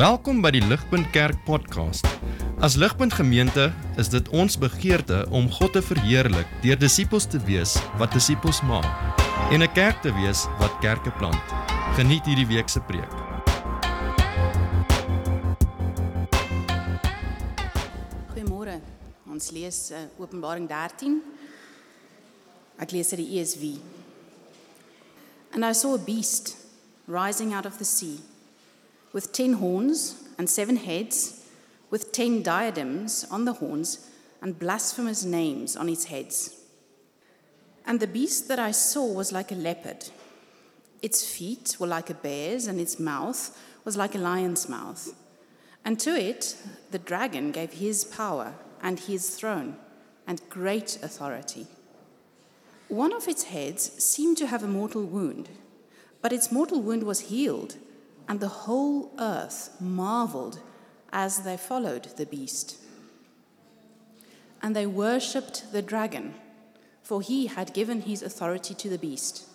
Welkom by die Ligpunt Kerk podcast. As Ligpunt Gemeente is dit ons begeerte om God te verheerlik deur disippels te wees wat disippels maak en 'n kerk te wees wat kerke plant. Geniet hierdie week se preek. Goeiemôre. Ons lees uh, Openbaring 13. Ek lees uit die ESV. And I saw a beast rising out of the sea with 10 horns and 7 heads with 10 diadems on the horns and blasphemous names on its heads. And the beast that I saw was like a leopard. Its feet were like a bear's and its mouth was like a lion's mouth. And to it the dragon gave his power and his throne and great authority. One of its heads seemed to have a mortal wound, but its mortal wound was healed, and the whole earth marveled as they followed the beast. And they worshipped the dragon, for he had given his authority to the beast.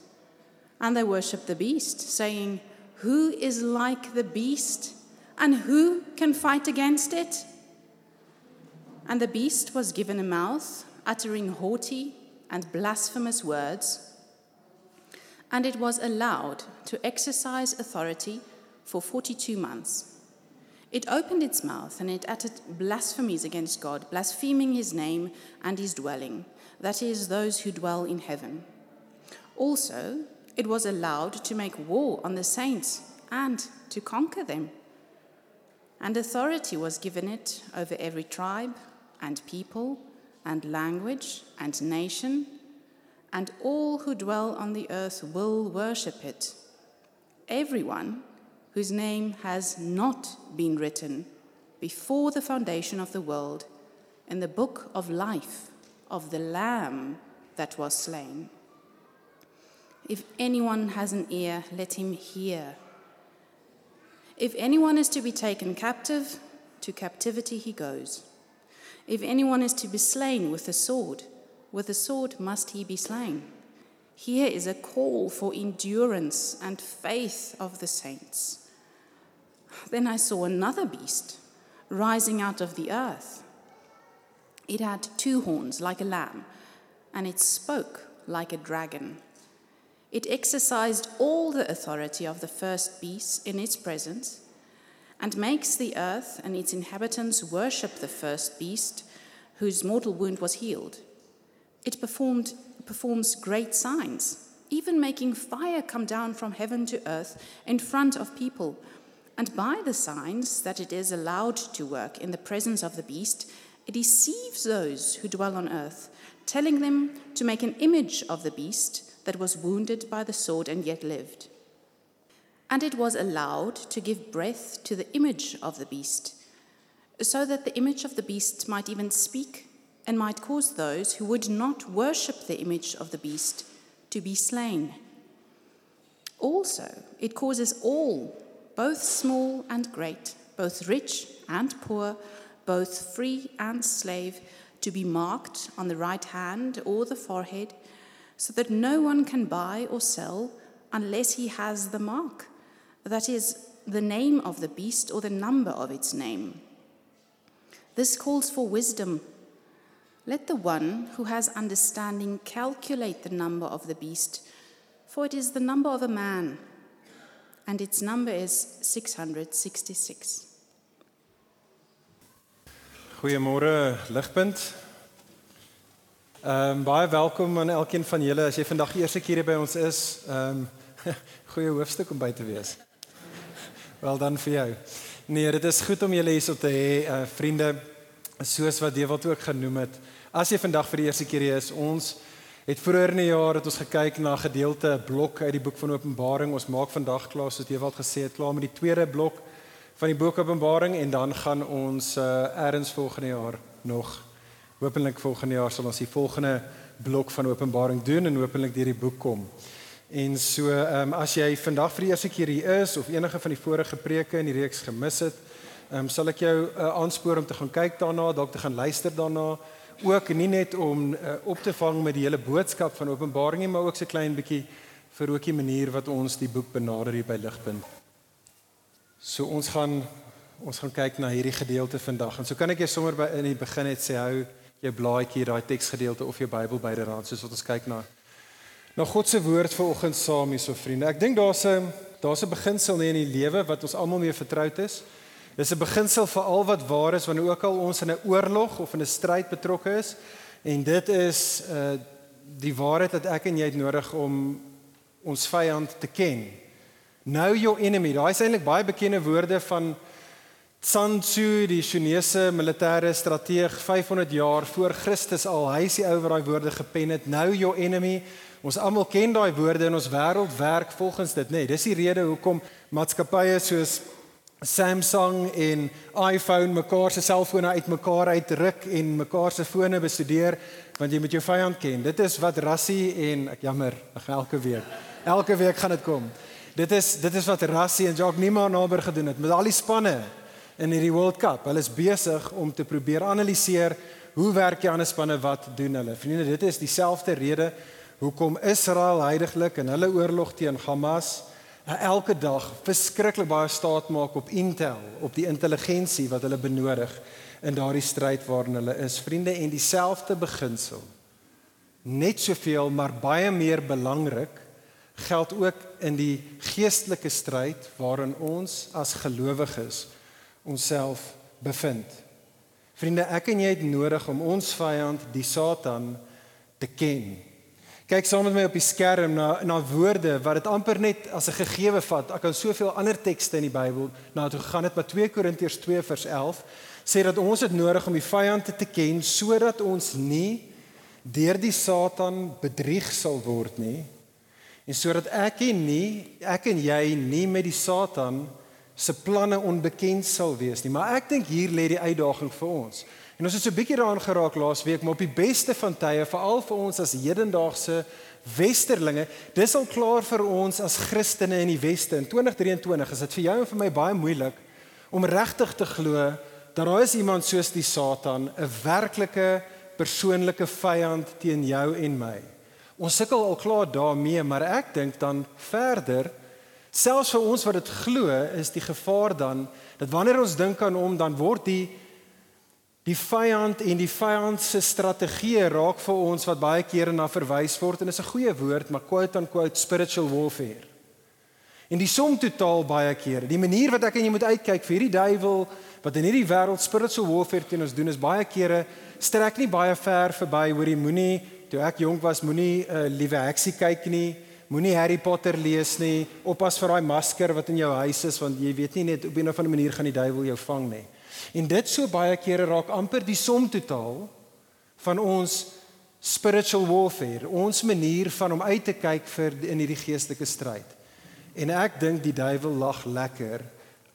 And they worshipped the beast, saying, Who is like the beast, and who can fight against it? And the beast was given a mouth, uttering haughty and blasphemous words, and it was allowed to exercise authority for 42 months. It opened its mouth and it uttered blasphemies against God, blaspheming his name and his dwelling, that is, those who dwell in heaven. Also, it was allowed to make war on the saints and to conquer them. And authority was given it over every tribe and people and language and nation, and all who dwell on the earth will worship it. Everyone whose name has not been written before the foundation of the world in the book of life of the Lamb that was slain. If anyone has an ear, let him hear. If anyone is to be taken captive, to captivity he goes. If anyone is to be slain with the sword, with the sword must he be slain. Here is a call for endurance and faith of the saints. Then I saw another beast rising out of the earth. It had two horns like a lamb, and it spoke like a dragon. It exercised all the authority of the first beast in its presence and makes the earth and its inhabitants worship the first beast whose mortal wound was healed. It performed, performs great signs, even making fire come down from heaven to earth in front of people. And by the signs that it is allowed to work in the presence of the beast, it deceives those who dwell on earth, telling them to make an image of the beast that was wounded by the sword and yet lived. And it was allowed to give breath to the image of the beast, so that the image of the beast might even speak and might cause those who would not worship the image of the beast to be slain. Also, it causes all, both small and great, both rich and poor, both free and slave, to be marked on the right hand or the forehead, so that no one can buy or sell unless he has the mark that is, the name of the beast or the number of its name. This calls for wisdom. Let the one who has understanding calculate the number of the beast, for it is the number of a man, and its number is 666. Goeiemôre Ligpunt. Ehm um, baie welkom aan elkeen van julle as jy vandag die eerste keer hier by ons is. Ehm um, goeie hoofstuk om by te wees. Wel dan vir jou. Nee, dit is goed om julle hier so te hê, uh, vriende, soos wat Dewald ook genoem het. As jy vandag vir die eerste keer hier is, ons het vroeër in die jaar het ons gekyk na 'n gedeelte blok uit die boek van Openbaring. Ons maak vandag klaar soos Dewald gesê het, klaar met die tweede blok van die boek Openbaring en dan gaan ons uh, eers volgende jaar nog hopelik volgende jaar sal ons die volgende blok van Openbaring doen en hopelik deur die boek kom. En so, ehm um, as jy vandag vir die eerste keer hier is of enige van die vorige preke in die reeks gemis het, ehm um, sal ek jou uh, aanspoor om te gaan kyk daarna, dalk te gaan luister daarna, ook nie net om uh, op te vang met die hele boodskap van Openbaring nie, maar ook so klein bietjie vir ook die manier wat ons die boek benader hier by Ligpunt. So ons gaan Ons gaan kyk na hierdie gedeelte vandag. En so kan ek jy sommer by in die begin net sê hou jou blaadjie daai teksgedeelte of jou Bybel byderhand soos wat ons kyk na na God se woord vir oggend saam hierso vriende. Ek dink daar's 'n daar's 'n beginsel in die lewe wat ons almal mee vertroud is. Dis 'n beginsel vir al wat waar is wanneer ook al ons in 'n oorlog of in 'n stryd betrokke is. En dit is uh die waarheid dat ek en jy het nodig om ons vyand te ken. Know your enemy. Daai is eintlik baie bekende woorde van Sun Tzu, die Chinese militêre strateeg 500 jaar voor Christus al. Hy is die ou wat daai woorde gepen het. Know your enemy. Ons almal ken daai woorde in ons wêreld werk volgens dit, nê. Nee, dis die rede hoekom maatskappye soos Samsung en iPhone mekaar se selfone uitmekaar uitruk en mekaar se fone bestudeer want jy moet jou vyand ken. Dit is wat Rassie en ek jammer, elke week. Elke week gaan dit kom. Dit is dit is wat Rassie en Jacques Nima naby gedoen het met al die spanne in hierdie World Cup. Hulle is besig om te probeer analiseer hoe werk die ander spanne wat doen hulle. Vriende, dit is dieselfde rede hoekom Israel heidaglik in hulle oorlog teen Hamas elke dag verskriklik baie staat maak op intel, op die intelligensie wat hulle benodig in daardie stryd waarin hulle is. Vriende, en dieselfde beginsel net soveel maar baie meer belangrik geld ook in die geestelike stryd waarin ons as gelowiges onsself bevind. Vriende, ek en jy het nodig om ons vyand, die Satan, te ken. Kyk saam met my op die skerm na na woorde wat dit amper net as 'n gegewe vat. Ek kan soveel ander tekste in die Bybel na toe gegaan het, maar 2 Korintiërs 2 vers 11 sê dat ons het nodig om die vyand te ken sodat ons nie deur die Satan bedrieg sal word nie. En sodat ek en nie ek en jy nie met die Satan se planne onbekend sal wees nie. Maar ek dink hier lê die uitdaging vir ons. En ons het so 'n bietjie daaraan geraak laas week, maar op die beste van tye, veral vir ons as hedendaagse westerlinge, dis al klaar vir ons as Christene in die weste in 2023 is dit vir jou en vir my baie moeilik om regtig te glo dat daar is iemand soos die Satan, 'n werklike persoonlike vyand teen jou en my. Ons sukkel al klaar daarmee, maar ek dink dan verder Selfs vir ons wat dit glo, is die gevaar dan dat wanneer ons dink aan hom, dan word die die vyand en die vyand se strategie raak vir ons wat baie kere na verwys word en is 'n goeie woord, maar quote on quote spiritual warfare. En die som totaal baie kere, die manier wat ek en jy moet uitkyk vir hierdie duiwel wat in hierdie wêreld spiritual warfare teen ons doen is baie kere strek nie baie ver verby hoor jy moenie toe ek jonk was moenie 'n uh, liewe heksie kyk nie Moenie Harry Potter lees nie. Oppas vir daai masker wat in jou huis is want jy weet nie net op 'n of ander manier gaan die duiwel jou vang nie. En dit so baie kere raak amper die som totaal van ons spiritual warfare, ons manier van om uit te kyk vir in hierdie geestelike stryd. En ek dink die duiwel lag lekker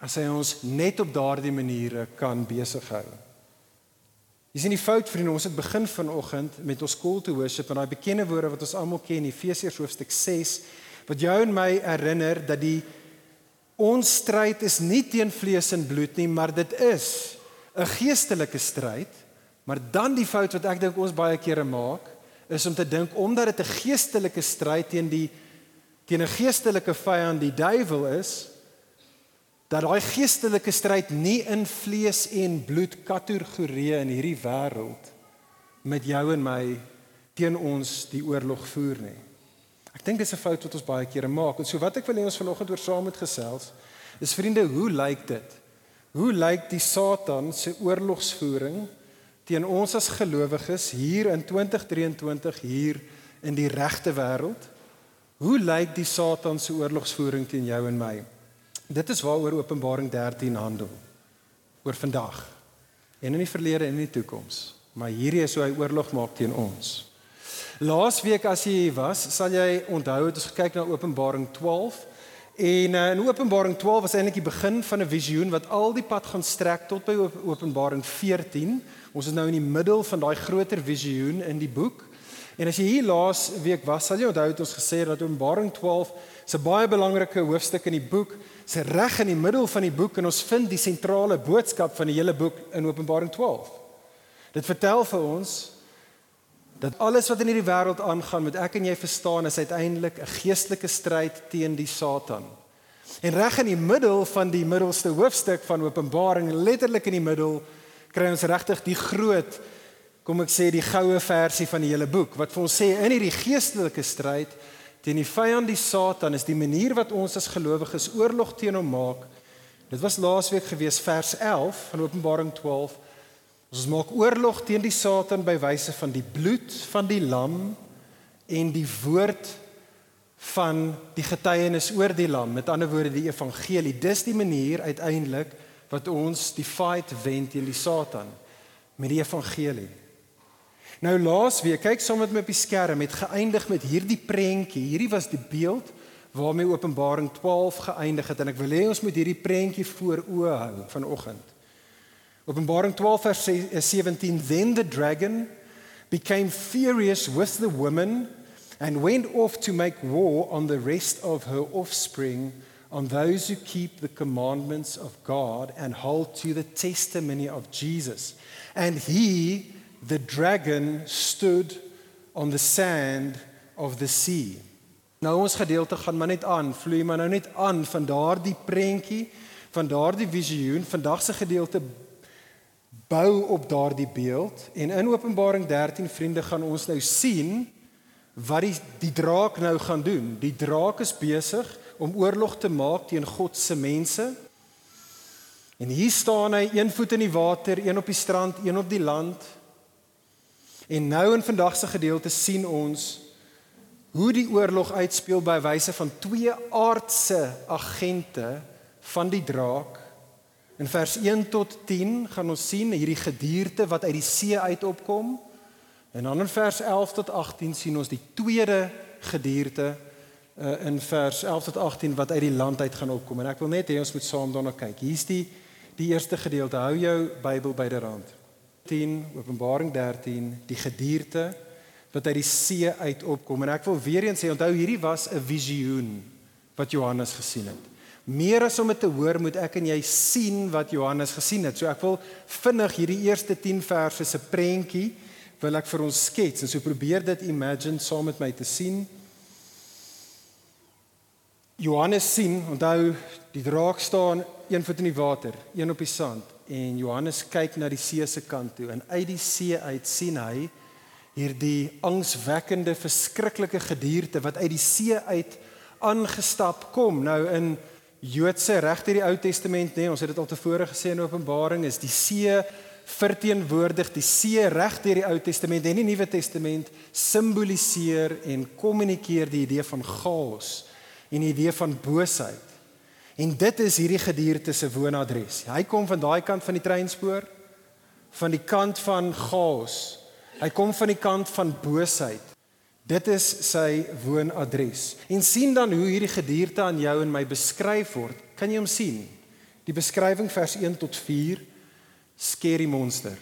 as hy ons net op daardie maniere kan besig hou. Dis nie fout vriende, ons het begin vanoggend met ons call to worship en daai bekende woorde wat ons almal ken, Efesiërs hoofstuk 6, wat jou en my herinner dat die ons stryd is nie teen vlees en bloed nie, maar dit is 'n geestelike stryd. Maar dan die fout wat ek dink ons baie kere maak, is om te dink omdat dit 'n geestelike stryd teen die teen 'n geestelike vyand, die duiwel is, dat daai geestelike stryd nie in vlees en bloed kategorieë in hierdie wêreld met jou en my teen ons die oorlog voer nie. Ek dink dis 'n fout wat ons baie kere maak. En so wat ek wil hê ons vanoggend oor saam met gesels is vriende, hoe lyk dit? Hoe lyk die Satan se oorlogsvoering teen ons as gelowiges hier in 2023 hier in die regte wêreld? Hoe lyk die Satan se oorlogsvoering teen jou en my? Dit is waaroor Openbaring 13 handel. Oor vandag en in die verlede en in die toekoms. Maar hierdie is hoe hy oorlog maak teen ons. Laasweek as jy hier was, sal jy onthou het ons gekyk na Openbaring 12 en uh, in Openbaring 12 was eintlik die begin van 'n visioen wat al die pad gaan strek tot by Openbaring 14. Ons is nou in die middel van daai groter visioen in die boek. En as jy hier laas week was, sal jy onthou het ons gesê dat Openbaring 12 'n baie belangrike hoofstuk in die boek se reg in die middel van die boek en ons vind die sentrale boodskap van die hele boek in Openbaring 12. Dit vertel vir ons dat alles wat in hierdie wêreld aangaan met ek en jy verstaan is uiteindelik 'n geestelike stryd teen die Satan. En reg in die middel van die middelste hoofstuk van Openbaring, letterlik in die middel, kry ons regtig die groot kom ek sê die goue versie van die hele boek wat vir ons sê in hierdie geestelike stryd teen die vyand die Satan is die manier wat ons as gelowiges oorlog teen hom maak. Dit was laasweek gewees vers 11 van Openbaring 12. Ons maak oorlog teen die Satan by wyse van die bloed van die lam en die woord van die getuienis oor die lam. Met ander woorde die evangelie. Dis die manier uiteindelik wat ons die fight wen teen die Satan met die evangelie. Nou laasweek, kyk saam met my op die skerm, het geëindig met hierdie prentjie. Hierdie was die beeld waarmee Openbaring 12 geëindig het en ek wil hê ons moet hierdie prentjie voor oë hou vanoggend. Openbaring 12 vers 17 Then the dragon became furious with the woman and went off to make war on the rest of her offspring on those who keep the commandments of God and hold to the testimony of Jesus. And he the dragon stood on the sand of the sea. Nou ons gedeelte gaan maar net aan, vloei maar nou net aan van daardie prentjie, van daardie visioen. Vandag se gedeelte bou op daardie beeld en in Openbaring 13 vriende gaan ons nou sien wat die die draak nou gaan doen. Die draak is besig om oorlog te maak teen God se mense. En hier staan hy, een voet in die water, een op die strand, een op die land. En nou in vandag se gedeelte sien ons hoe die oorlog uitspeel by wyse van twee aardse agente van die draak. In vers 1 tot 10 gaan ons sien hierdie gedierte wat uit die see uit opkom. En dan in vers 11 tot 18 sien ons die tweede gedierte uh, in vers 11 tot 18 wat uit die land uit gaan opkom. En ek wil net hê ons moet saam daarna kyk. Hier's die die eerste gedeelte. Hou jou Bybel byderhand. 10 Openbaring 13 die gedierte wat uit die see uit opkom en ek wil weer eens sê onthou hierdie was 'n visioen wat Johannes gesien het. Meer as om dit te hoor moet ek en jy sien wat Johannes gesien het. So ek wil vinnig hierdie eerste 10 verse se prentjie wil ek vir ons skets en so probeer dit imagine saam met my te sien. Johannes sien, onthou die draak staan een voet in die water, een op die sand en Johannes kyk na die see se kant toe en uit die see uit sien hy hierdie angswekkende verskriklike gedierte wat uit die see uit aangestap kom nou in Joodse reg deur die Ou Testament nê nee, ons het dit al tevore gesê in Openbaring is die see verteenwoordig die see reg deur die Ou Testament en die Nuwe Testament simboliseer en kommunikeer die idee van chaos en die idee van boosheid En dit is hierdie gedierte se woonadres. Hy kom van daai kant van die treinspoor, van die kant van chaos. Hy kom van die kant van boosheid. Dit is sy woonadres. En sien dan hoe hierdie gedierte aan jou en my beskryf word. Kan jy hom sien? Die beskrywing vers 1 tot 4 scary monster.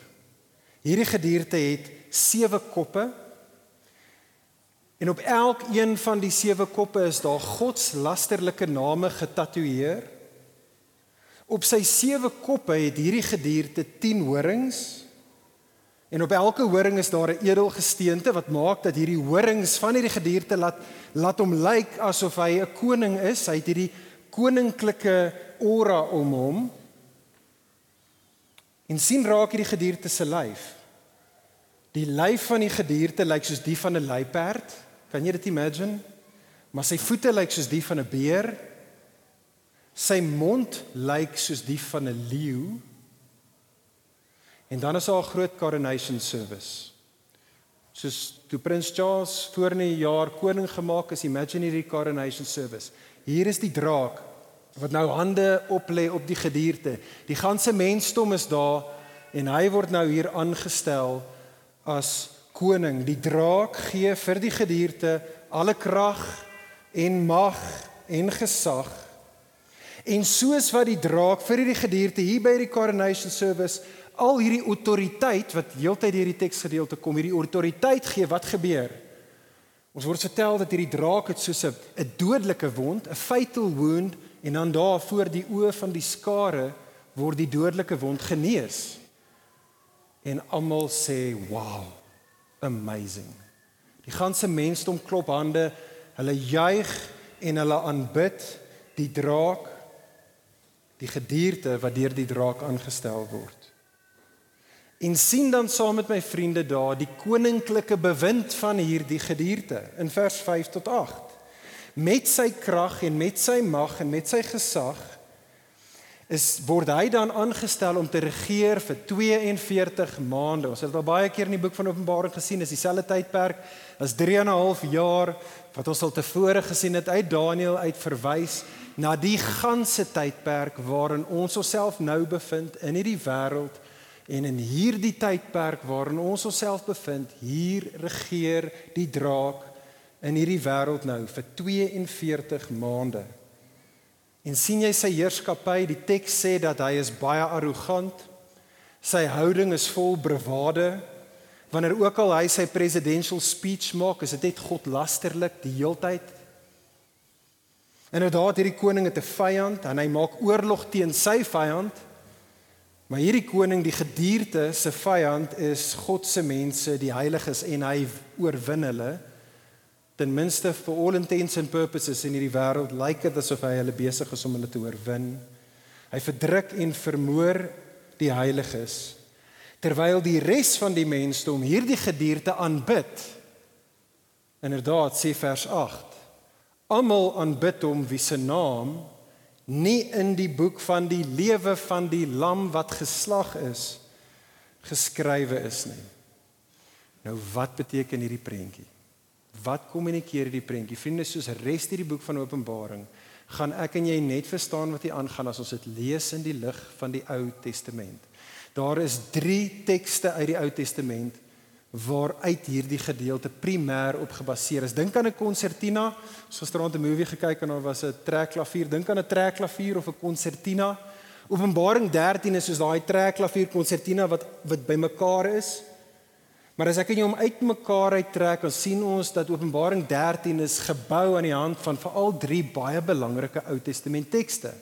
Hierdie gedierte het sewe koppe En op elkeen van die sewe koppe is daar God se lasterlike name getatoeëer. Op sy sewe koppe het hierdie gedierte 10 horings. En op elke horing is daar 'n edelgesteente wat maak dat hierdie horings van hierdie gedierte laat laat hom lyk asof hy 'n koning is. Hy het hierdie koninklike aura om hom. En sien raak hierdie gedierte se lyf. Die lyf van die gedierte lyk soos die van 'n luiperd. Kan jy dit imagine? Maar sy voete lyk soos die van 'n beer. Sy mond lyk soos die van 'n leeu. En dan is daar 'n groot coronation service. Soos toe prins Charles voor 'n jaar koning gemaak is, imagine hierdie coronation service. Hier is die draak wat nou hande op lê op die gedierte. Die ganse mensdom is daar en hy word nou hier aangestel as koning, die draak gee vir die gedierte alle krag en mag en gesag. En soos wat die draak vir hierdie gedierte hier by die coronation service al hierdie autoriteit wat heeltyd deur die teksgedeelte kom, hierdie autoriteit gee, wat gebeur? Ons word vertel dat hierdie draak het soos 'n 'n dodelike wond, 'n fatal wound en dan daar voor die oë van die skare word die dodelike wond genees. En almal sê, "Wow." amazing. Die ganse mensdom klop hande, hulle juig en hulle aanbid die draak, die gedierte wat deur die draak aangestel word. En sien dan saam met my vriende daar die koninklike bewind van hierdie gedierte in vers 5 tot 8. Met sy krag en met sy mag en met sy gesag is word hy dan aangestel om te regeer vir 42 maande. Ons het al baie keer in die boek van Openbaring gesien, is dieselfde tydperk as 3 en 'n half jaar wat ons al tevore gesien het uit Daniël uit verwys na die ganse tydperk waarin ons onsself nou bevind in hierdie wêreld en in hierdie tydperk waarin ons onsself bevind, hier regeer die draak in hierdie wêreld nou vir 42 maande. En sien jy sy heerskappy? Die teks sê dat hy is baie arrogant. Sy houding is vol bravade. Wanneer ook al hy sy presidential speech maak, is dit net godlasterlik die heeltyd. Inderdaad, hierdie koning het 'n vyand en hy maak oorlog teen sy vyand. Maar hierdie koning, die gedierde se vyand is God se mense, die heiliges en hy oorwin hulle ten minste for all intents and purposes in hierdie wêreld lyk dit asof hy hulle besig is om hulle te oorwin. Hy verdruk en vermoor die heiliges terwyl die res van die mensdom hierdie gedierte aanbid. Inderdaad sê vers 8. Almal aanbid hom wie se naam nie in die boek van die lewe van die lam wat geslag is geskrywe is nie. Nou wat beteken hierdie prentjie? Wat kommunikeer hierdie prentjie? Vriende, soos res hierdie boek van Openbaring, gaan ek en jy net verstaan wat hier aangaan as ons dit lees in die lig van die Ou Testament. Daar is 3 tekste uit die Ou Testament waaruit hierdie gedeelte primêr op gebaseer is. Dink aan 'n konsertina. Ons het gisterand 'n movie gekyk en daar was 'n trekklavier. Dink aan 'n trekklavier of 'n konsertina. Openbaring 13 is soos daai trekklavier konsertina wat wat bymekaar is. Maar as ek jy hom uitmekaar uittrek, dan sien ons dat Openbaring 13 is gebou aan die hand van veral drie baie belangrike Ou Testament tekste.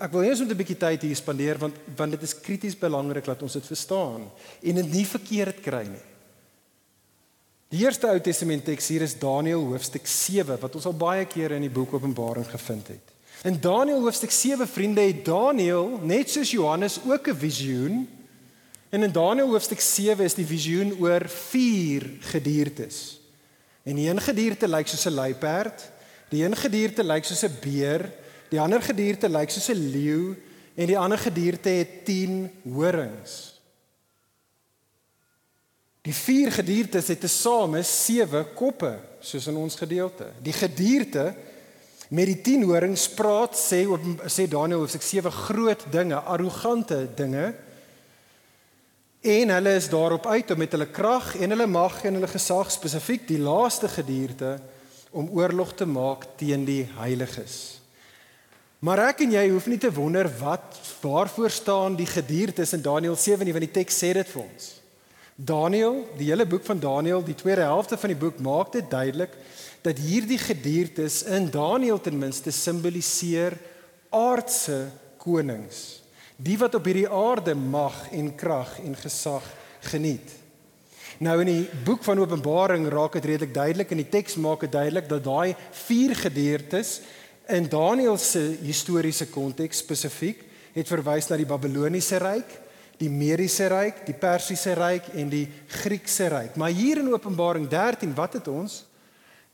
Ek wil eers 'n bietjie tyd hier spandeer want want dit is krities belangrik dat ons dit verstaan en dit nie verkeerd kry nie. Die eerste Ou Testament teks hier is Daniël hoofstuk 7 wat ons al baie kere in die boek Openbaring gevind het. In Daniël hoofstuk 7 vriende het Daniël net soos Johannes ook 'n visioen En in Daniël hoofstuk 7 is die visioen oor vier gediertes. En die een gedierte lyk soos 'n luiperd, die een gedierte lyk soos 'n beer, die ander gedierte lyk soos 'n leeu en die ander gedierte het 10 horings. Die vier gediertes het tesame 7 koppe, soos in ons gedeelte. Die gedierte met die 10 horings praat sê sê Daniël hoofstuk 7 groot dinge, arrogante dinge En hulle is daarop uit om met hulle krag en hulle mag en hulle gesag spesifiek die laaste gedierde om oorlog te maak teen die heiliges. Maar ek en jy hoef nie te wonder wat waarvoor staan die gediertes in Daniël 7 nie want die teks sê dit vir ons. Daniël, die hele boek van Daniël, die tweede helfte van die boek maak dit duidelik dat hierdie gediertes in Daniël ten minste simboliseer aardse konings die wat op hierdie aarde mag en krag en gesag geniet. Nou in die boek van Openbaring raak dit redelik duidelik en die teks maak dit duidelik dat daai vier gedeeltes in Daniël se historiese konteks spesifiek het verwys na die Babiloniese ryk, die Mediese ryk, die Persiese ryk en die Griekse ryk. Maar hier in Openbaring 13, wat het ons?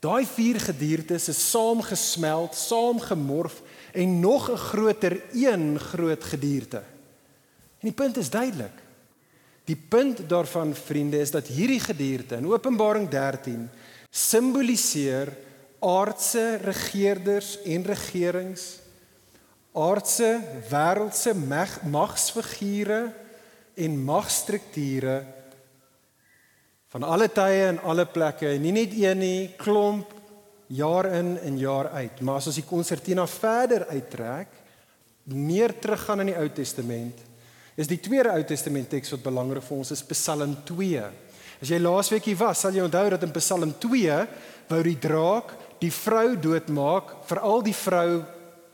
Daai vier gedeeltes is saamgesmeld, saamgemorf en nog 'n groter een groot gedierte. En die punt is duidelik. Die punt daarvan vriende is dat hierdie gedierte in Openbaring 13 simboliseer aardse regerders en regerings, aardse wêreldse magsfigure en magstrukture van alle tye en alle plekke, nie net een nie, klomp jaar in en jaar uit. Maar as ons die konsertina verder uittrek, meer teruggaan in die Ou Testament, is die tweede Ou Testament teks wat belangrik vir ons is Psalm 2. As jy laasweek hier was, sal jy onthou dat in Psalm 2 wou die draak die vrou doodmaak, veral die vrou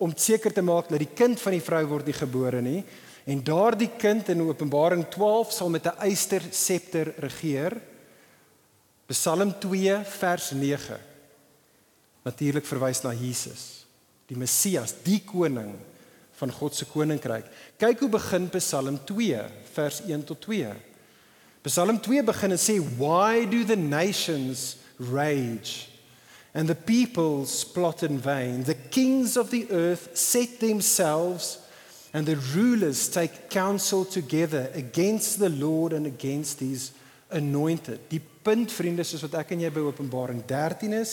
om seker te maak dat die kind van die vrou word nie gebore nie. En daardie kind in Openbaring 12 sal met 'n eyster septer regeer. Psalm 2 vers 9 natuurlik verwys na Jesus. die Messias, die koning van God se koninkryk. Kyk hoe begin Psalm 2 vers 1 tot 2. Psalm 2 begin en sê why do the nations rage and the peoples plot in vain the kings of the earth set themselves and the rulers take counsel together against the Lord and against his anointed. Die punt vriende soos wat ek en jy by Openbaring 13 is,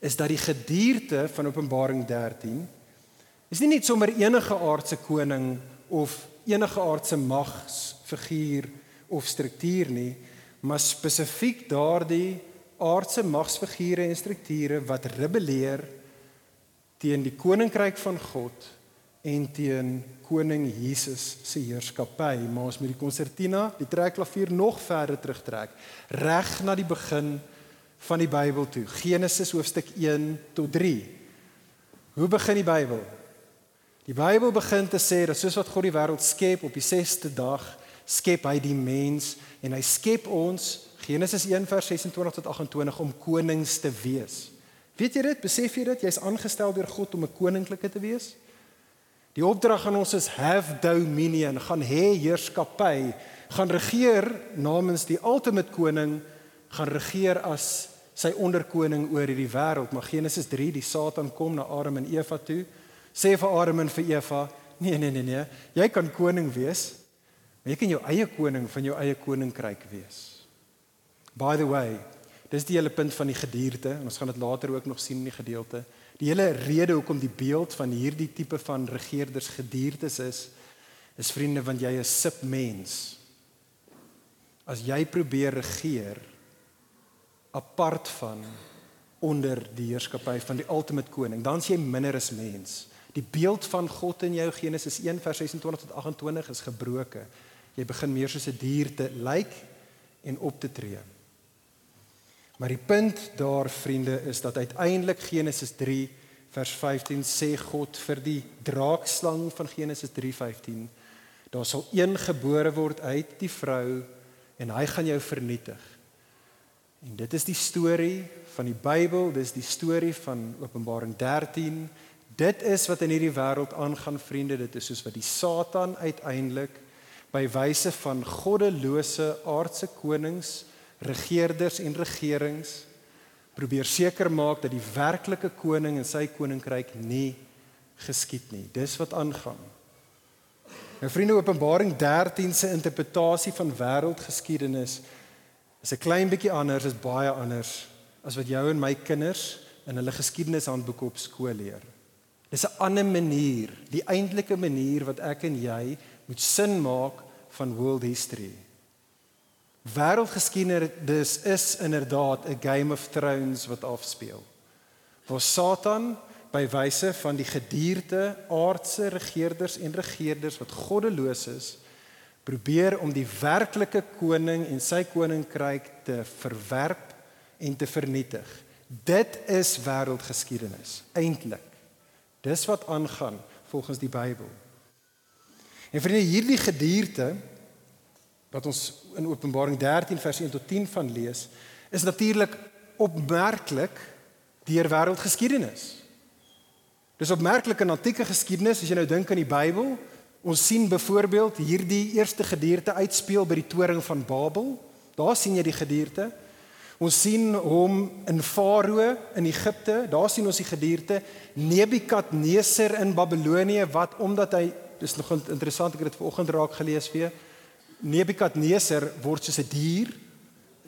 is dat die gedierte van Openbaring 13 is nie net sommer enige aardse koning of enige aardse magsfiguur of struktuur nie, maar spesifiek daardie aardse magsfigure en strukture wat rebelleer teen die koninkryk van God en teen koning Jesus se heerskappy. Maar ons moet die konsertina, die trekklavier nog verder terugtrek, reg na die begin van die Bybel toe. Genesis hoofstuk 1 tot 3. Hoe begin die Bybel? Die Bybel begin te sê dat soos wat God die wêreld skep op die 6ste dag, skep hy die mens en hy skep ons Genesis 1 vers 26 tot 28 om konings te wees. Weet jy dit? Besef jy dit? Jy's aangestel deur God om 'n koninklike te wees. Die opdrag aan ons is have dominion, gaan hê heerskappy, gaan regeer namens die ultimate koning, gaan regeer as sy onderkoning oor hierdie wêreld. Maar Genesis 3, die Satan kom na Adam en Eva toe. Sê vir Adam en vir Eva, nee nee nee nee, jy kan koning wees, maar jy kan jou eie koning van jou eie koninkryk wees. By the way, dis die hele punt van die gedierte en ons gaan dit later ook nog sien in die gedeelte. Die hele rede hoekom die beeld van hierdie tipe van regerders gediertes is, is vriende want jy is sip mens. As jy probeer regeer apart van onder die heerskappy van die ultimate koning, dan is jy minder as mens. Die beeld van God in jou Genesis 1 vers 26 tot 28 is gebroken. Jy begin meer soos 'n dier te lyk en op te tree. Maar die punt daar vriende is dat uiteindelik Genesis 3 vers 15 sê God vir die draakslang van Genesis 3:15 daar sal een gebore word uit die vrou en hy gaan jou vernietig. En dit is die storie van die Bybel, dis die storie van Openbaring 13 Dit is wat in hierdie wêreld aangaan vriende, dit is soos wat die Satan uiteindelik by wyse van goddelose aardse konings, regerders en regerings probeer seker maak dat die werklike koning en sy koninkryk nie geskied nie. Dis wat aangaan. Nou vriende, Openbaring 13 se interpretasie van wêreldgeskiedenis is 'n klein bietjie anders, is baie anders as wat jou en my kinders in hulle geskiedenishandboeke op skool leer. Dis 'n ander manier, die eintlike manier wat ek en jy moet sin maak van world history. Wêreldgeskiedenis is inderdaad 'n Game of Thrones wat afspeel. Waar Satan by wyse van die gedierde aardse regerders en regerders wat goddeloos is, probeer om die werklike koning en sy koninkryk te verwerp en te vernietig. Dit is wêreldgeskiedenis eintlik. Dis wat aangaan volgens die Bybel. En vriende, hierdie gedierte wat ons in Openbaring 13 vers 1 tot 10 van lees, is natuurlik opmerklik deur wêreldgeskiedenis. Dis opmerklik in antieke geskiedenis as jy nou dink aan die Bybel. Ons sien byvoorbeeld hierdie eerste gedierte uitspeel by die toring van Babel. Daar sien jy die gedierte. Ons sien hom in Farao in Egipte, daar sien ons die gedierte Nebukadneser in Babilonië wat omdat hy dis nog interessant ek het dit vanoggend raak gelees weer. Nebukadneser word soos 'n dier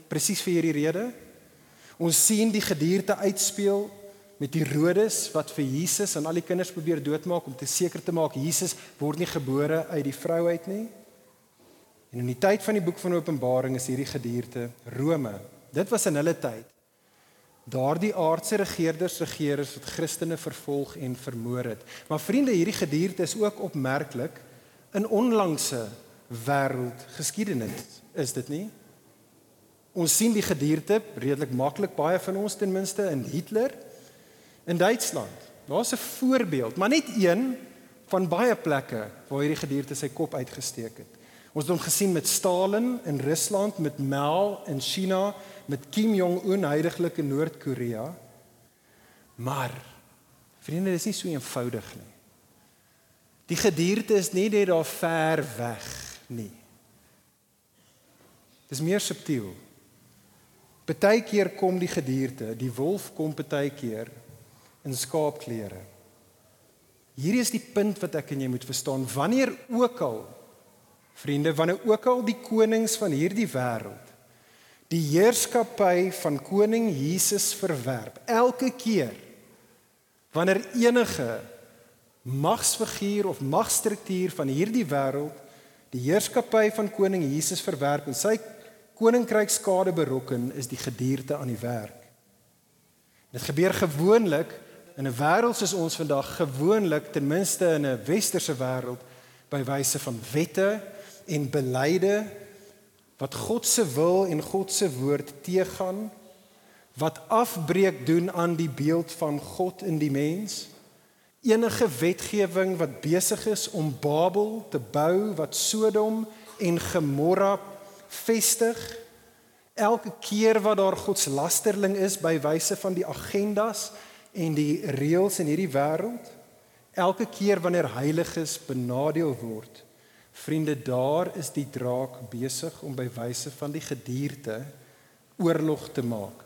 presies vir hierdie rede. Ons sien die gedierte uitspeel met Herodes wat vir Jesus en al die kinders probeer doodmaak om te seker te maak Jesus word nie gebore uit die vrou uit nie. En in die tyd van die boek van Openbaring is hierdie gedierte Rome Dit was in hulle tyd. Daardie aardse regerders regeer het Christene vervolg en vermoor het. Maar vriende, hierdie gedierte is ook opmerklik in onlangse wêreld geskiedenis, is dit nie? Ons sien die gedierte redelik maklik baie van ons ten minste in Hitler in Duitsland. Daar's 'n voorbeeld, maar net een van baie plekke waar hierdie gedierte sy kop uitgesteek het. Ons het hom gesien met Stalin in Rusland, met Mao in China, met Kim Jong Un heiliglik in Noord-Korea. Maar Vriende, dis nie so eenvoudig nie. Die gedierte is nie net daar ver weg nie. Dis meer subtiel. Partykeer kom die gedierte, die wolf kom partykeer in skaapklere. Hierdie is die punt wat ek en jy moet verstaan. Wanneer ook al vriende, wanneer ook al die konings van hierdie wêreld die heerskappy van koning Jesus verwerp, elke keer wanneer enige magsfiguur of magstruktuur van hierdie wêreld die heerskappy van koning Jesus verwerp en sy koninkryk skade berokken, is die gedierte aan die werk. Dit gebeur gewoonlik in 'n wêreld soos ons vandag gewoonlik ten minste in 'n westerse wêreld by wyse van wette en beleide wat God se wil en God se woord teegaan wat afbreek doen aan die beeld van God in die mens enige wetgewing wat besig is om Babel te bou wat Sodom en Gomorra vestig. Elke keer wat daar godslasterling is by wyse van die agendas en die reëls in hierdie wêreld elke keer wanneer heiliges benadeel word vriende daar is die draak besig om by wyse van die gedierte oorlog te maak.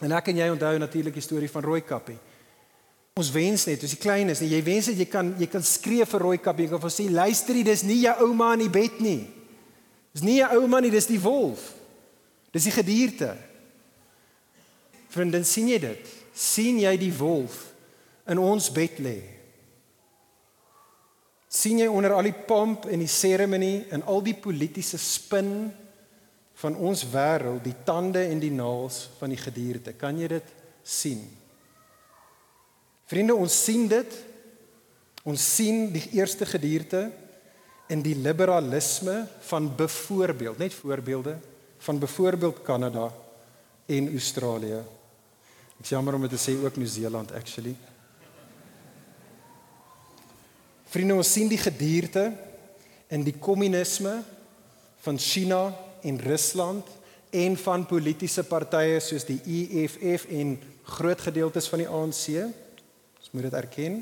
En ek en jy onthou natuurlik die storie van Rooikappie ons wens net as jy klein is en jy wens dat jy kan jy kan skree vir Rooikappie en kan sê luister jy dis nie jou ouma in die bed nie dis nie jou ouma nie dis die wolf dis die gedierte vriendin sien jy dit sien jy die wolf in ons bed lê? sien jy onder al die pomp en die seremonie en al die politieke spin van ons wêreld die tande en die naels van die gedierte? Kan jy dit sien? Vriende, ons sien dit. Ons sien die eerste gedierte in die liberalisme van byvoorbeeld, net voorbeelde van byvoorbeeld Kanada en Australië. Ek jammer om dit te sê ook Nieu-Seeland actually. Vriende, ons sien die gedierte in die kommunisme van China en Rusland en van politieke partye soos die EFF en groot gedeeltes van die ANC. Ons moet dit erken.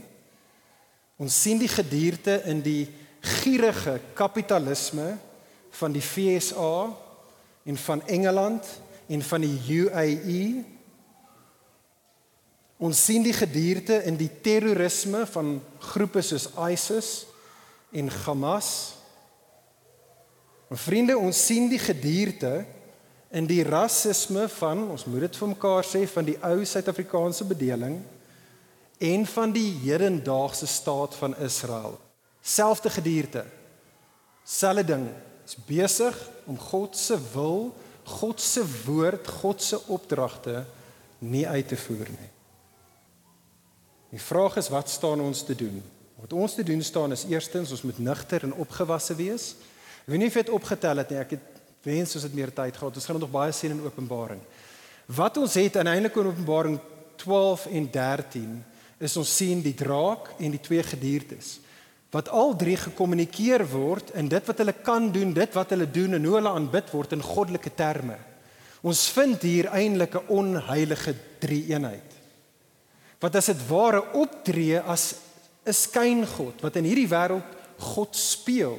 Ons sien die gedierte in die gierige kapitalisme van die FSA en van Engeland en van die UAE Ons sien die gedierte in die terrorisme van groepe soos ISIS en Hamas. En vriende, ons sien die gedierte in die rasisme van, ons moet dit vir mekaar sê, van die ou Suid-Afrikaanse bedeling en van die hedendaagse staat van Israel. Selfde gedierte. Selfde ding. Is besig om God se wil, God se woord, God se opdragte nie uit te voer nie. Die vraag is wat staan ons te doen? Wat ons te doen staan is eerstens ons moet nugter en opgewasse wees. Ek weet nie of jy dit opgetel het nie. Ek het wens ons het meer tyd gehad. Ons gaan nog baie sien in Openbaring. Wat ons het uiteindelik in Openbaring 12 en 13 is ons sien die draak en die twee gediertes wat al drie gekommunikeer word in dit wat hulle kan doen, dit wat hulle doen en hoe hulle aanbid word in goddelike terme. Ons vind hier eintlik 'n onheilige drie-eenheid wat as dit ware optree as 'n skyngod wat in hierdie wêreld God speel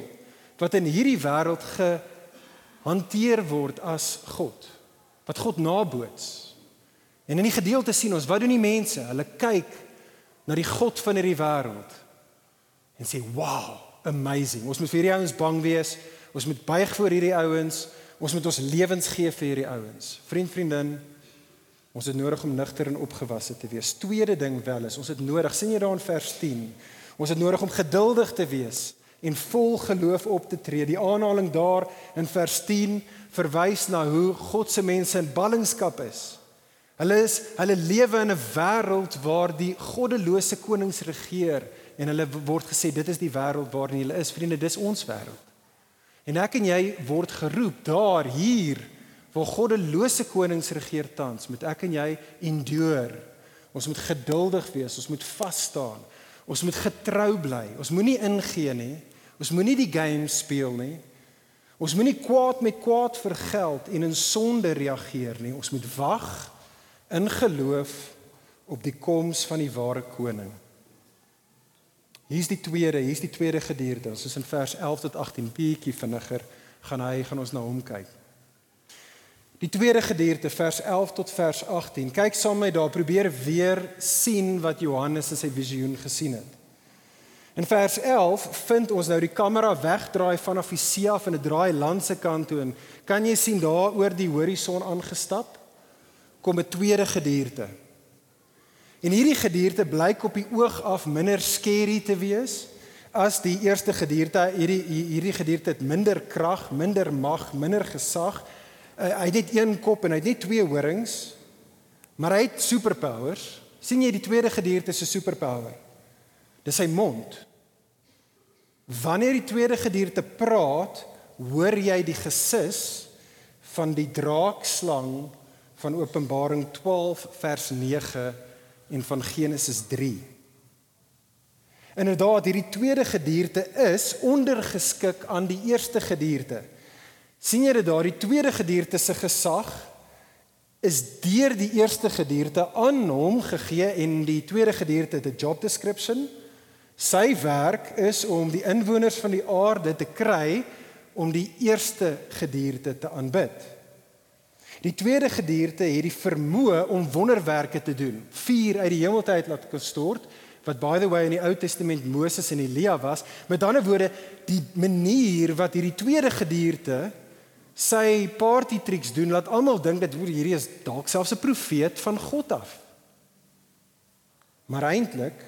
wat in hierdie wêreld gehanteer word as God wat God naboots en in die gedeelte sien ons wat doen die mense hulle kyk na die God van hierdie wêreld en sê wow amazing ons moet vir hierdie ouens bang wees ons moet buig voor hierdie ouens ons moet ons lewens gee vir hierdie ouens vriend vriendin Ons het nodig om nugter en opgewasse te wees. Tweede ding wel is, ons het nodig, sien jy daar in vers 10, ons het nodig om geduldig te wees en vol geloof op te tree. Die aanhaling daar in vers 10 verwys na hoe God se mense in ballingskap is. Hulle is hulle lewe in 'n wêreld waar die goddelose konings regeer en hulle word gesê dit is die wêreld waarin hulle is. Vriende, dis ons wêreld. En ek en jy word geroep daar hier waar goddelose konings regeer tans, moet ek en jy endure. Ons moet geduldig wees, ons moet vas staan. Ons moet getrou bly. Ons moenie ingee nie. Ons moenie die game speel nie. Ons moenie kwaad met kwaad vergeld en in sonde reageer nie. Ons moet wag in geloof op die koms van die ware koning. Hier's die tweede, hier's die tweede gedeelte. Ons is in vers 11 tot 18, bietjie vinniger gaan hy gaan ons na hom kyk. Die tweede gedeelte vers 11 tot vers 18. Kyk saam met my daar, probeer weer sien wat Johannes in sy visioen gesien het. In vers 11 vind ons nou die kamera wegdraai vanaf af en dit draai land se kant toe en kan jy sien daar oor die horison aangestap kom 'n tweede gedierte. En hierdie gedierte blyk op die oog af minder skerry te wees as die eerste gedierte. Hierdie hierdie gedierte het minder krag, minder mag, minder gesag. Uh, hy het net een kop en hy het net twee horings. Maar hy het superpowers. sien jy die tweede gedierte se superpower? Dis sy mond. Wanneer die tweede gedierte praat, hoor jy die gesis van die draakslang van Openbaring 12 vers 9 en van Genesis 3. Inderdaad, hierdie tweede gedierte is ondergeskik aan die eerste gedierte. sien jy dit daar, die tweede gedierte se gesag is deur die eerste gedierte aan hom gegee en die tweede gedierte het 'n job description. Sy werk is om die inwoners van die aarde te kry om die eerste gedierte te aanbid. Die tweede gedierte het die vermoë om wonderwerke te doen. Vuur uit die hemeltyd laat gestort wat by the way in die Ou Testament Moses en Elia was. Met ander woorde, die manier wat hierdie tweede gedierte sy party tricks doen, laat almal dink dat hierdie is dalk selfs 'n profeet van God af. Maar eintlik,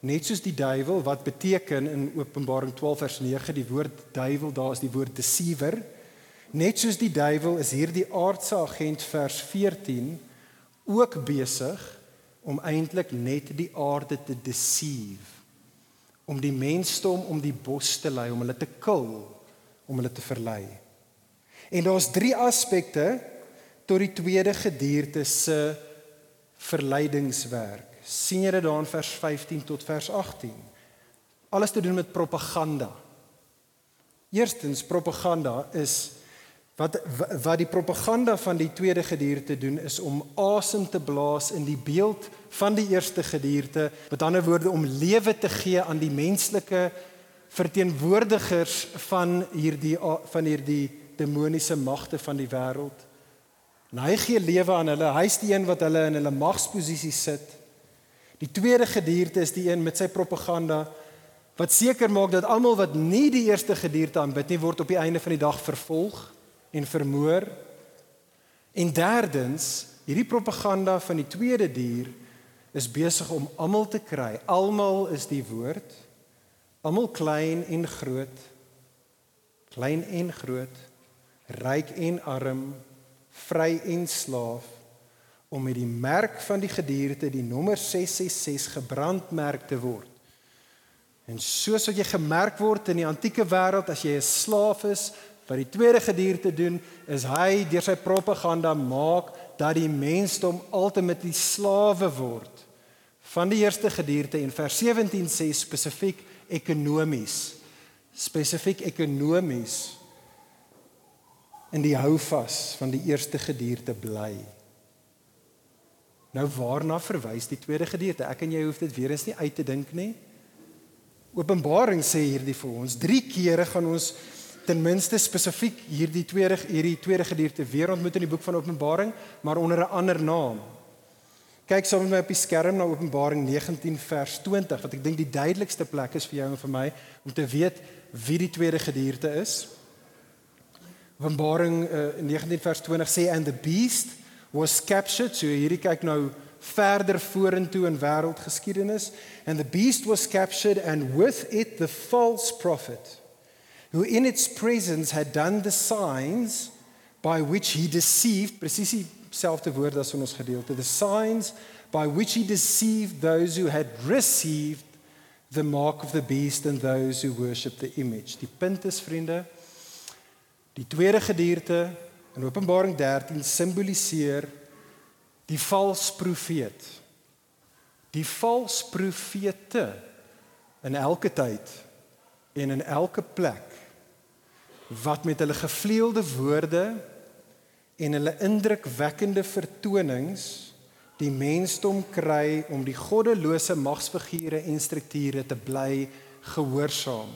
net soos die duiwel wat beteken in Openbaring 12 vers 9, die woord duiwel, daar is die woord deceiver. Net soos die duiwel is hierdie aardse agent vers 14 ook besig om eintlik net die aarde te deceive om die mensdom om die bos te lei om hulle te kill om hulle te verlei. En daar's drie aspekte tot die tweede gedierte se verleidingswerk. sien jy dit daar in vers 15 tot vers 18? Alles te doen met propaganda. Eerstens propaganda is Wat wat die propaganda van die tweede gedierte doen is om asem te blaas in die beeld van die eerste gedierte, met ander woorde om lewe te gee aan die menslike verteenwoordigers van hierdie van hierdie demoniese magte van die wêreld. Hy gee lewe aan hulle. Hy's die een wat hulle in hulle magsposisie sit. Die tweede gedierte is die een met sy propaganda wat seker maak dat almal wat nie die eerste gedierte aanbid nie word op die einde van die dag vervolg en vermoor. En derdens, hierdie propaganda van die tweede dier is besig om almal te kry. Almal is die woord. Almal klein en groot. Klein en groot, ryk en arm, vry en slaaf om met die merk van die gedierte die nommer 666 gebrandmerk te word. En soos wat jy gemerk word in die antieke wêreld as jy 'n slaaf is, Wat die tweede gedierte doen is hy deur sy propaganda maak dat die mensdom ultimately slawe word van die eerste gedierte en vers 17 sê spesifiek ekonomies spesifiek ekonomies in die houvas van die eerste gedierte bly. Nou waarna verwys die tweede gedierte? Ek en jy hoef dit weer eens nie uit te dink nie. Openbaring sê hierdie vir ons, 3 kere gaan ons ten minste spesifiek hierdie tweede hierdie tweede gedeelte weer ontmoet in die boek van Openbaring, maar onder 'n ander naam. Kyk saam met my op die skerm na Openbaring 19 vers 20 wat ek dink die duidelikste plek is vir jou en vir my om te weet wie die tweede gedeelte is. Openbaring uh, 19 vers 20 sê and the beast was captured. So hierdie kyk nou verder vorentoe in wêreldgeskiedenis and the beast was captured and with it the false prophet who in its presence had done the signs by which he deceived presies dieselfde woord as in ons gedeelte the signs by which he deceived those who had received the mark of the beast and those who worship the image. Die punt is vriende die tweede gedeelte in Openbaring 13 simboliseer die valse profeet. Die valse profete in elke tyd en in elke plek wat met hulle gevleelde woorde en hulle indrukwekkende vertonings die mensdom kry om die goddelose magsfigure en strukture te bly gehoorsaam.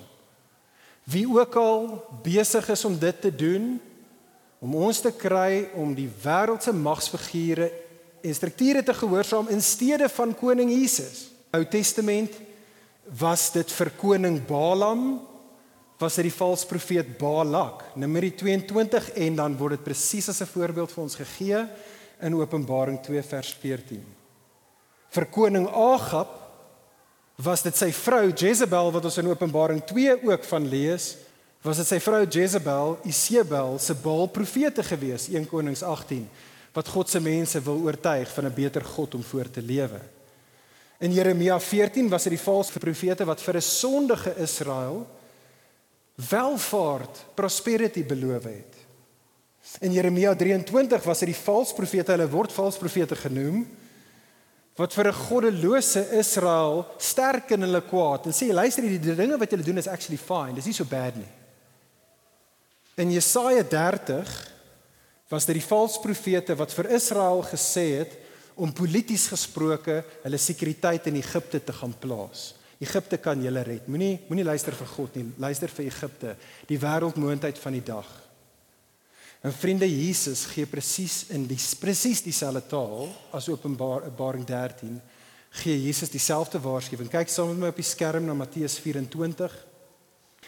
Wie ook al besig is om dit te doen om ons te kry om die wêreldse magsfigure en strukture te gehoorsaam in steede van koning Jesus. Ou Testament was dit vir koning Balaam was dit die valse profeet Balak, Numeri 22 en dan word dit presies as 'n voorbeeld vir ons gegee in Openbaring 2 vers 14. Vir koning Agab was dit sy vrou Jezebel wat ons in Openbaring 2 ook van lees, was dit sy vrou Jezebel, Isebel se Baal profete gewees, 1 Konings 18, wat God se mense wil oortuig van 'n beter God om voor te lewe. In Jeremia 14 was dit die valse profete wat vir 'n sondige Israel welvaart, prosperity beloof het. In Jeremia 23 was dit die valse profete, hulle word valse profete genoem, wat vir 'n goddelose Israel sterk in hulle kwaad en sê luister hierdie die dinge wat julle doen is actually fine, dis nie so bad nie. In Jesaja 30 was dit die valse profete wat vir Israel gesê het om polities gesproke hulle sekuriteit in Egipte te gaan plaas. Egipte kan julle red. Moenie moenie luister vir God nie, luister vir Egipte, die wêreldmoondheid van die dag. En vriende Jesus gee presies in die presies dieselfde taal as Openbaring 13 gee Jesus dieselfde waarskuwing. Kyk saam met my op die skerm na Matteus 24.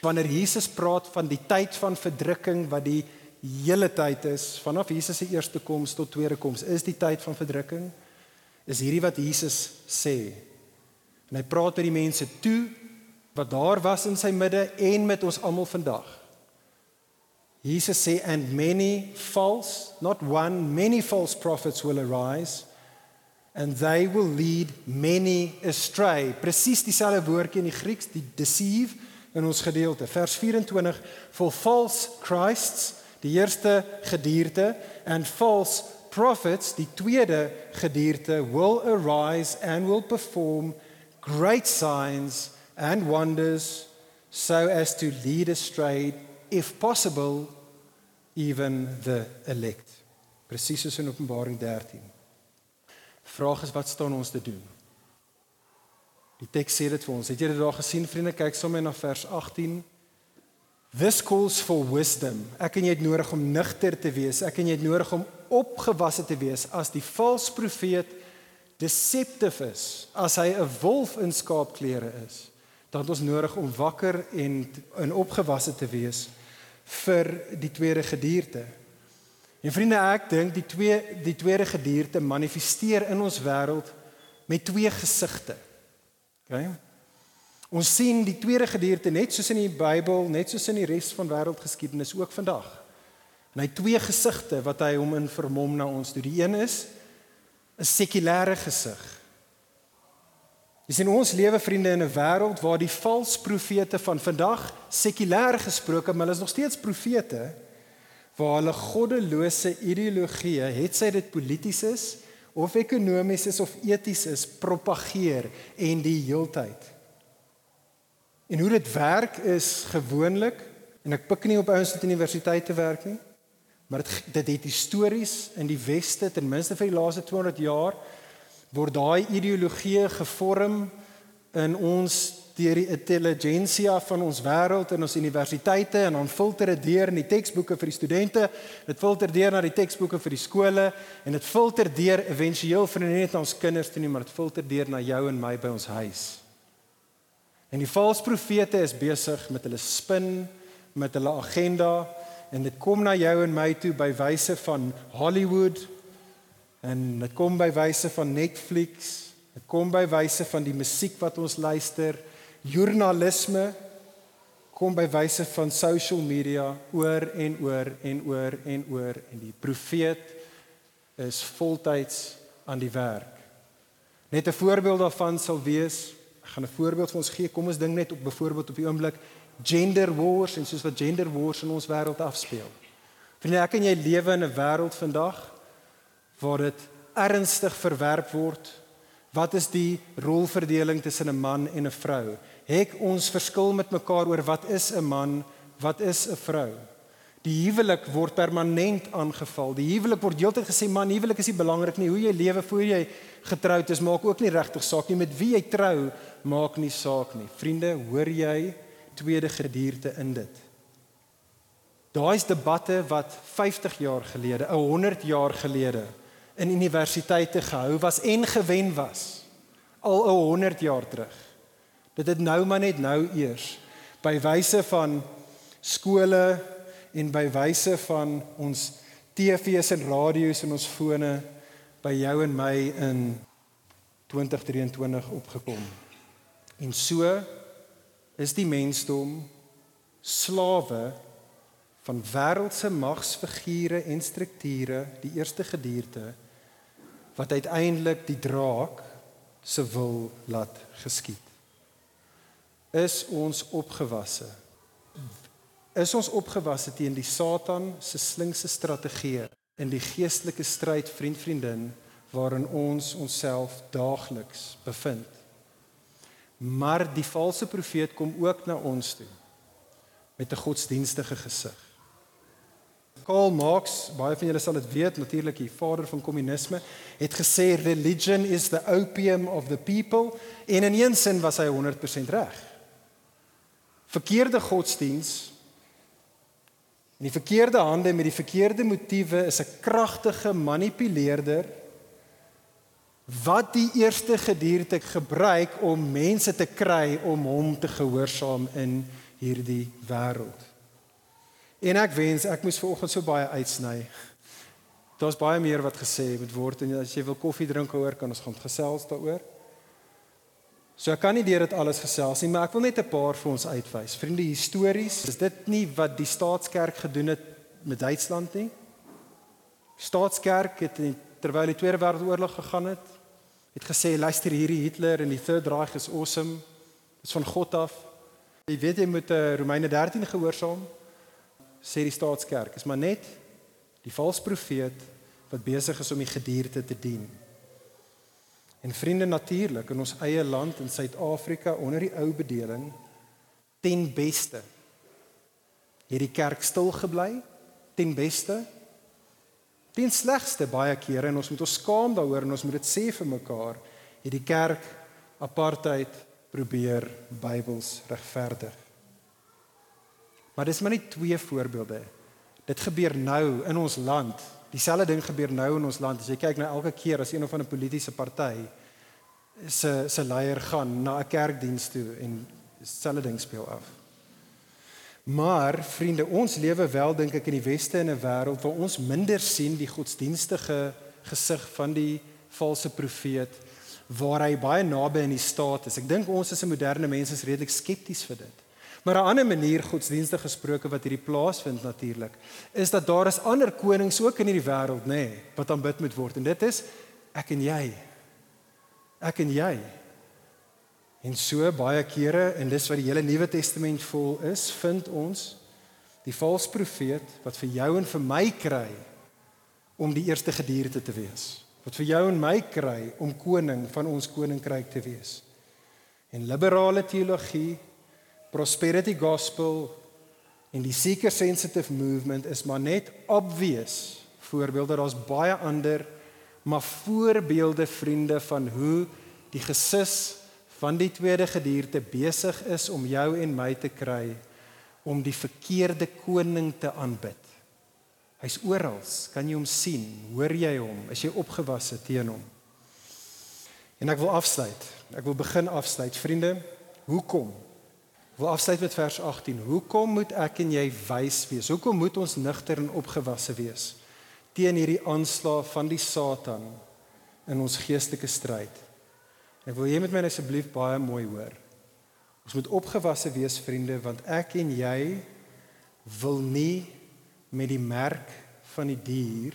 Wanneer Jesus praat van die tyd van verdrukking wat die hele tyd is vanaf Jesus se eerste koms tot tweede koms, is die tyd van verdrukking. Is hierdie wat Jesus sê. En hy praat met die mense toe wat daar was in sy midde en met ons almal vandag. Jesus sê and many false not one many false prophets will arise and they will lead many astray. Presies dieselfde woordjie in die Grieks, die deceive in ons gedeelte. Vers 24 for false Christs, die eerste gedierte and false prophets, die tweede gedierte will arise and will perform great signs and wonders so as to lead astray if possible even the elect. Presies soos in Openbaring 13. Vraag is wat staan ons te doen? Die teks sê dit vir ons. Het jy dit daar gesien vriende? Kyk sommer na vers 18. This calls for wisdom. Ek en jy het nodig om nugter te wees. Ek en jy het nodig om opgewasse te wees as die valse profeet deceptive is, as hy 'n wolf in skaapklere is. Dan het ons nodig om wakker en in opgewasse te wees vir die tweede gedierte. En vriende, ek dink die twee die tweede gedierte manifesteer in ons wêreld met twee gesigte. OK? Ons sien die tweede gedierte net soos in die Bybel, net soos in die res van wêreldgeskiedenis ook vandag. En hy twee gesigte wat hy hom in vermom na ons toe. Die een is 'n sekulêre gesig Dis in ons lewe vriende in 'n wêreld waar die valse profete van vandag sekulêr gesproke, maar hulle is nog steeds profete waar hulle goddelose ideologieë, het sy dit polities is of ekonomies is of eties is, propageer en die heeltyd. En hoe dit werk is gewoonlik en ek pik nie op ouens wat universiteite werk nie, maar dit dit het histories in die weste ten minste vir die laaste 200 jaar word daai ideologie gevorm in ons deur die intelligensia van ons wêreld in ons universiteite en dan filter dit deur in die teksboeke vir die studente, dit filter deur na die teksboeke vir die skole en dit filter deur éventueel vir net ons kinders toe nie, maar dit filter deur na jou en my by ons huis. En die valse profete is besig met hulle spin, met hulle agenda en dit kom na jou en my toe by wyse van Hollywood, En dit kom by wyse van Netflix, dit kom by wyse van die musiek wat ons luister, joernalisme kom by wyse van social media oor en oor en oor en oor en die profeet is voltyds aan die werk. Net 'n voorbeeld daarvan sal wees, ek gaan 'n voorbeeld vir ons gee. Kom ons dink net op byvoorbeeld op die oomblik gender wars en soos wat gender wars in ons wêreld afspeel. Vriende, ek en jy lewe in 'n wêreld vandag waar dit ernstig verwerp word. Wat is die rolverdeling tussen 'n man en 'n vrou? Hek ons verskil met mekaar oor wat is 'n man, wat is 'n vrou? Die huwelik word permanent aangeval. Die huwelik word heeltyd gesê man, huwelik is nie belangrik nie. Hoe jy lewe voor jy getroud is maak ook nie regtig saak nie. Met wie jy trou maak nie saak nie. Vriende, hoor jy tweede gedierte in dit? Daai's debatte wat 50 jaar gelede, 100 jaar gelede in universiteite gehou was en gewen was al 100 jaar terug. Dit het nou maar net nou eers by wyse van skole en by wyse van ons TV's en radio's en ons fone by jou en my in 2023 opgekom. En so is die mensdom slawe van wêreldse magsfigure en strukture, die eerste gedierte wat uiteindelik die draak se wil laat geskied. Is ons opgewasse? Is ons opgewasse teen die Satan se slinkse strategieë in die geestelike stryd vriend vriendin waarin ons onsself daagliks bevind? Maar die valse profeet kom ook na ons toe met 'n godsdienstige gesig. Karl Marx, baie van julle sal dit weet, natuurlik die vader van kommunisme, het gesê religion is the opium of the people en in een sin was hy 100% reg. Verkeerde godsdiens in die verkeerde hande met die verkeerde motiewe is 'n kragtige manipuleerder wat die eerste gedierte gebruik om mense te kry om hom te gehoorsaam in hierdie wêreld. En ek wens ek moes vanoggend so baie uitsny. Daar's baie meer wat gesê moet word en as jy wil koffie drink hoor kan ons gaan gesels daaroor. So ek kan nie deur dit alles gesels nie, maar ek wil net 'n paar vir ons uitwys. Vriende, histories, is dit nie wat die staatskerk gedoen het met Duitsland nie? Staatskerk het in, terwyl die Tweede Wêreldoorlog gegaan het, het gesê luister hierdie Hitler en die Third Reich is awesome. Dit is van God af. Jy weet jy moet uh, Romeine 13 gehoorsaam sê die staatskerk is maar net die valse profeet wat besig is om die gedierte te dien. En vriende natuurlik in ons eie land in Suid-Afrika onder die ou bedeling ten beste hierdie kerk stil gebly ten beste ten slegste baie kere en ons moet ons skaam daaroor en ons moet dit sê vir mekaar hierdie kerk apartheid probeer Bybels regverdig Maar dis maar net twee voorbeelde. Dit gebeur nou in ons land. Dieselfde ding gebeur nou in ons land. As jy kyk na elke keer as een of ander politieke party se se leier gaan na 'n kerkdiens toe en dieselfde ding speel af. Maar vriende, ons lewe wel dink ek in die weste in 'n wêreld waar ons minder sien die godsdienstige gesig van die valse profeet waar hy baie naby in die staat is. Ek dink ons as 'n moderne mense is redelik skepties vir dit. Maar 'n ander manier godsdienstig gesproke wat hierdie plaasvind natuurlik, is dat daar is ander konings ook in hierdie wêreld, nê, nee, wat aanbid moet word en dit is ek en jy. Ek en jy. En so baie kere en dis wat die hele Nuwe Testament vol is, vind ons die valse profeet wat vir jou en vir my kry om die eerste gedierde te wees. Wat vir jou en my kry om koning van ons koninkryk te wees. En liberale teologie prosperity gospel en die seeker sensitive movement is maar net obvious voorbeelde daar's baie ander maar voorbeelde vriende van hoe die gesis van die tweede gedierte besig is om jou en my te kry om die verkeerde koning te aanbid. Hy's oral, kan jy hom sien? Hoor jy hom? Is jy opgewasse teen hom? En ek wil afsluit. Ek wil begin afsluit. Vriende, hoekom wil afsluit met vers 18. Hoekom moet ek en jy wys wees? Hoekom moet ons nugter en opgewasse wees teen hierdie aanslag van die Satan in ons geestelike stryd? Ek wil jy met my asseblief baie mooi hoor. Ons moet opgewasse wees vriende want ek en jy wil nie met die merk van die dier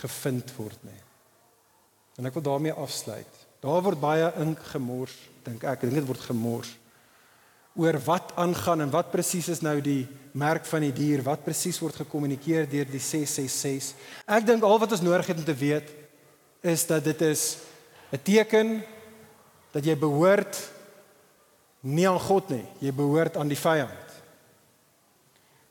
gevind word nie. En ek wil daarmee afsluit. Daar word baie ink gemors, dink ek. Ek dink dit word gemors oor wat aangaan en wat presies is nou die merk van die dier, wat presies word gekommunikeer deur die 666. Ek dink al wat ons nodig het om te weet is dat dit is 'n teken dat jy behoort nie aan God nie, jy behoort aan die vyand.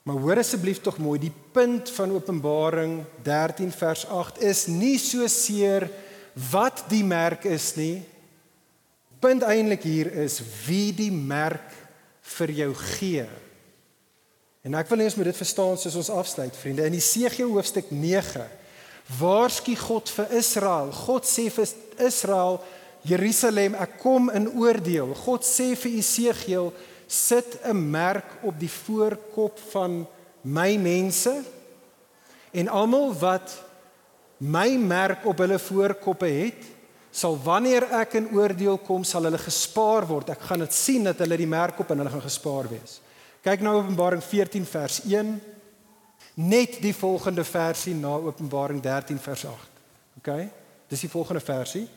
Maar hoor asseblief tog mooi, die punt van Openbaring 13 vers 8 is nie so seer wat die merk is nie. Punt eintlik hier is wie die merk vir jou gee. En ek wil hê ons moet dit verstaan soos ons afsluit, vriende. In Jesegiel hoofstuk 9 waarsku God vir Israel. God sê vir Israel, Jerusalem, ek kom in oordeel. God sê vir Jesegiel, sit 'n merk op die voorkop van my mense en almal wat my merk op hulle voorkoppe het, sal wanneer ek in oordeel kom, sal hulle gespaar word. Ek gaan dit sien dat hulle die merk op en hulle gaan gespaar wees. Kyk nou Openbaring 14 vers 1. Net die volgende versie na Openbaring 13 vers 8. OK? Dis die volgende versie.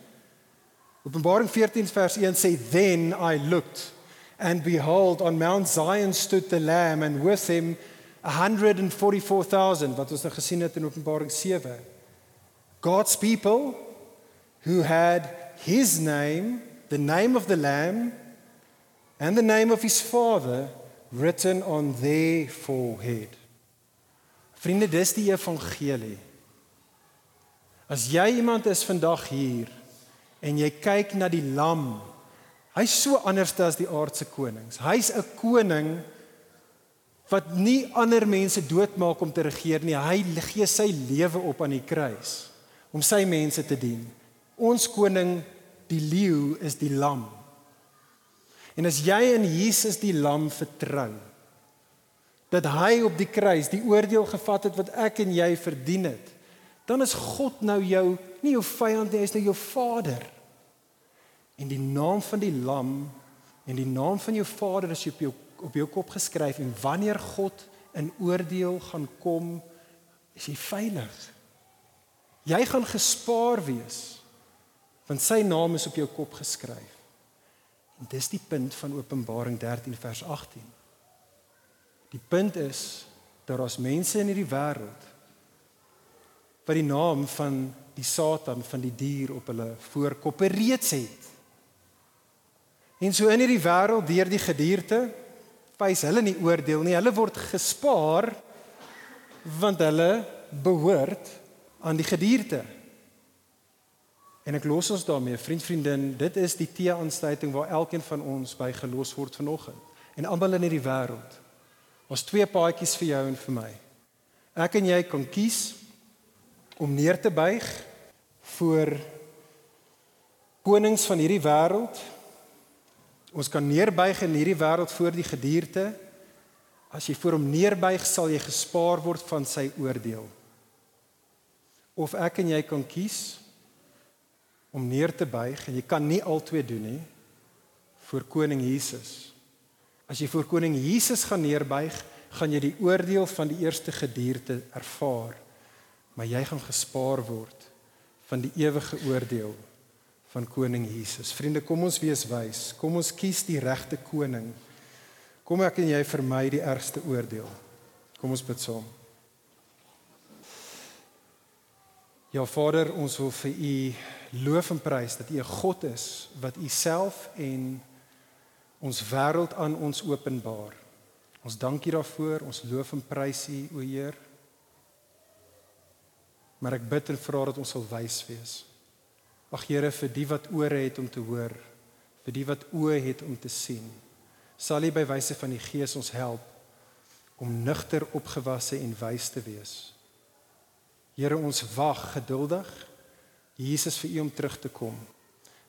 Openbaring 14 vers 1 sê then I looked and behold on Mount Zion stood the lamb and with him 144,000 wat ons nou gesien het in Openbaring 7. God's people who had his name, the name of the lamb and the name of his father written on their forehead. Vriende, dis die evangelie. As jy iemand is vandag hier en jy kyk na die lam, hy's so anders as die aardse konings. Hy's 'n koning wat nie ander mense doodmaak om te regeer nie. Hy gee sy lewe op aan die kruis om sy mense te dien. Ons koning, die leeu, is die lam. En as jy in Jesus die lam vertrou, dat hy op die kruis die oordeel gevat het wat ek en jy verdien het, dan is God nou jou nie jou vyand nie, hy is nou jou Vader. En die naam van die lam en die naam van jou Vader is op jou op jou kop geskryf en wanneer God in oordeel gaan kom, is jy veilig. Jy gaan gespaar wees want sy naam is op jou kop geskryf. En dis die punt van Openbaring 13 vers 18. Die punt is dat daar's mense in hierdie wêreld wat die naam van die Satan van die dier op hulle voorkoppe reeds het. En so in hierdie wêreld deur die gedierte wys hulle nie oordeel nie. Hulle word gespaar want hulle behoort aan die gedierte. En ek los ons daarmee, vriend vriendin, dit is die tee-aansluiting waar elkeen van ons by gelos word vanoggend. En almal in hierdie wêreld. Ons twee paadjies vir jou en vir my. Ek en jy kan kies om neer te buig voor konings van hierdie wêreld. Ons kan neerbuig in hierdie wêreld voor die gedierte. As jy voor hom neerbuig, sal jy gespaar word van sy oordeel. Of ek en jy kan kies om neer te buig en jy kan nie albei doen nie voor koning Jesus. As jy voor koning Jesus gaan neerbuig, gaan jy die oordeel van die eerste gedierte ervaar maar jy gaan gespaar word van die ewige oordeel van koning Jesus. Vriende, kom ons wees wys. Kom ons kies die regte koning. Kom ek en jy vermy die ergste oordeel. Kom ons bid saam. Ja Vader, ons wil vir U loof en prys dat U 'n God is wat U self en ons wêreld aan ons openbaar. Ons dank U daarvoor. Ons loof en prys U, o Heer. Maar ek bid en vra dat ons sal wys wees. Ag Here vir die wat ore het om te hoor, vir die wat oë het om te sien. Sal U by wyse van die Gees ons help om nugter opgewasse en wys te wees. Here ons wag geduldig Jesus vir U om terug te kom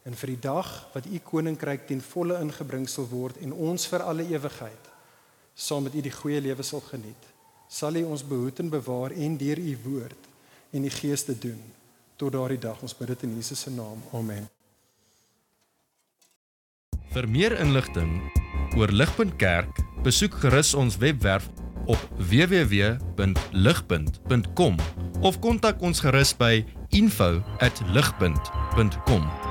en vir die dag wat U koninkryk ten volle ingebring sal word en ons vir alle ewigheid saam met U die goeie lewe sal geniet. Sal U ons behoed en bewaar en deur U woord en die Gees te doen tot daardie dag. Ons bid dit in Jesus se naam. Amen. Vir meer inligting oor Ligpunt Kerk, besoek gerus ons webwerf op www.ligpunt.com of kontak ons gerus by info@ligpunt.com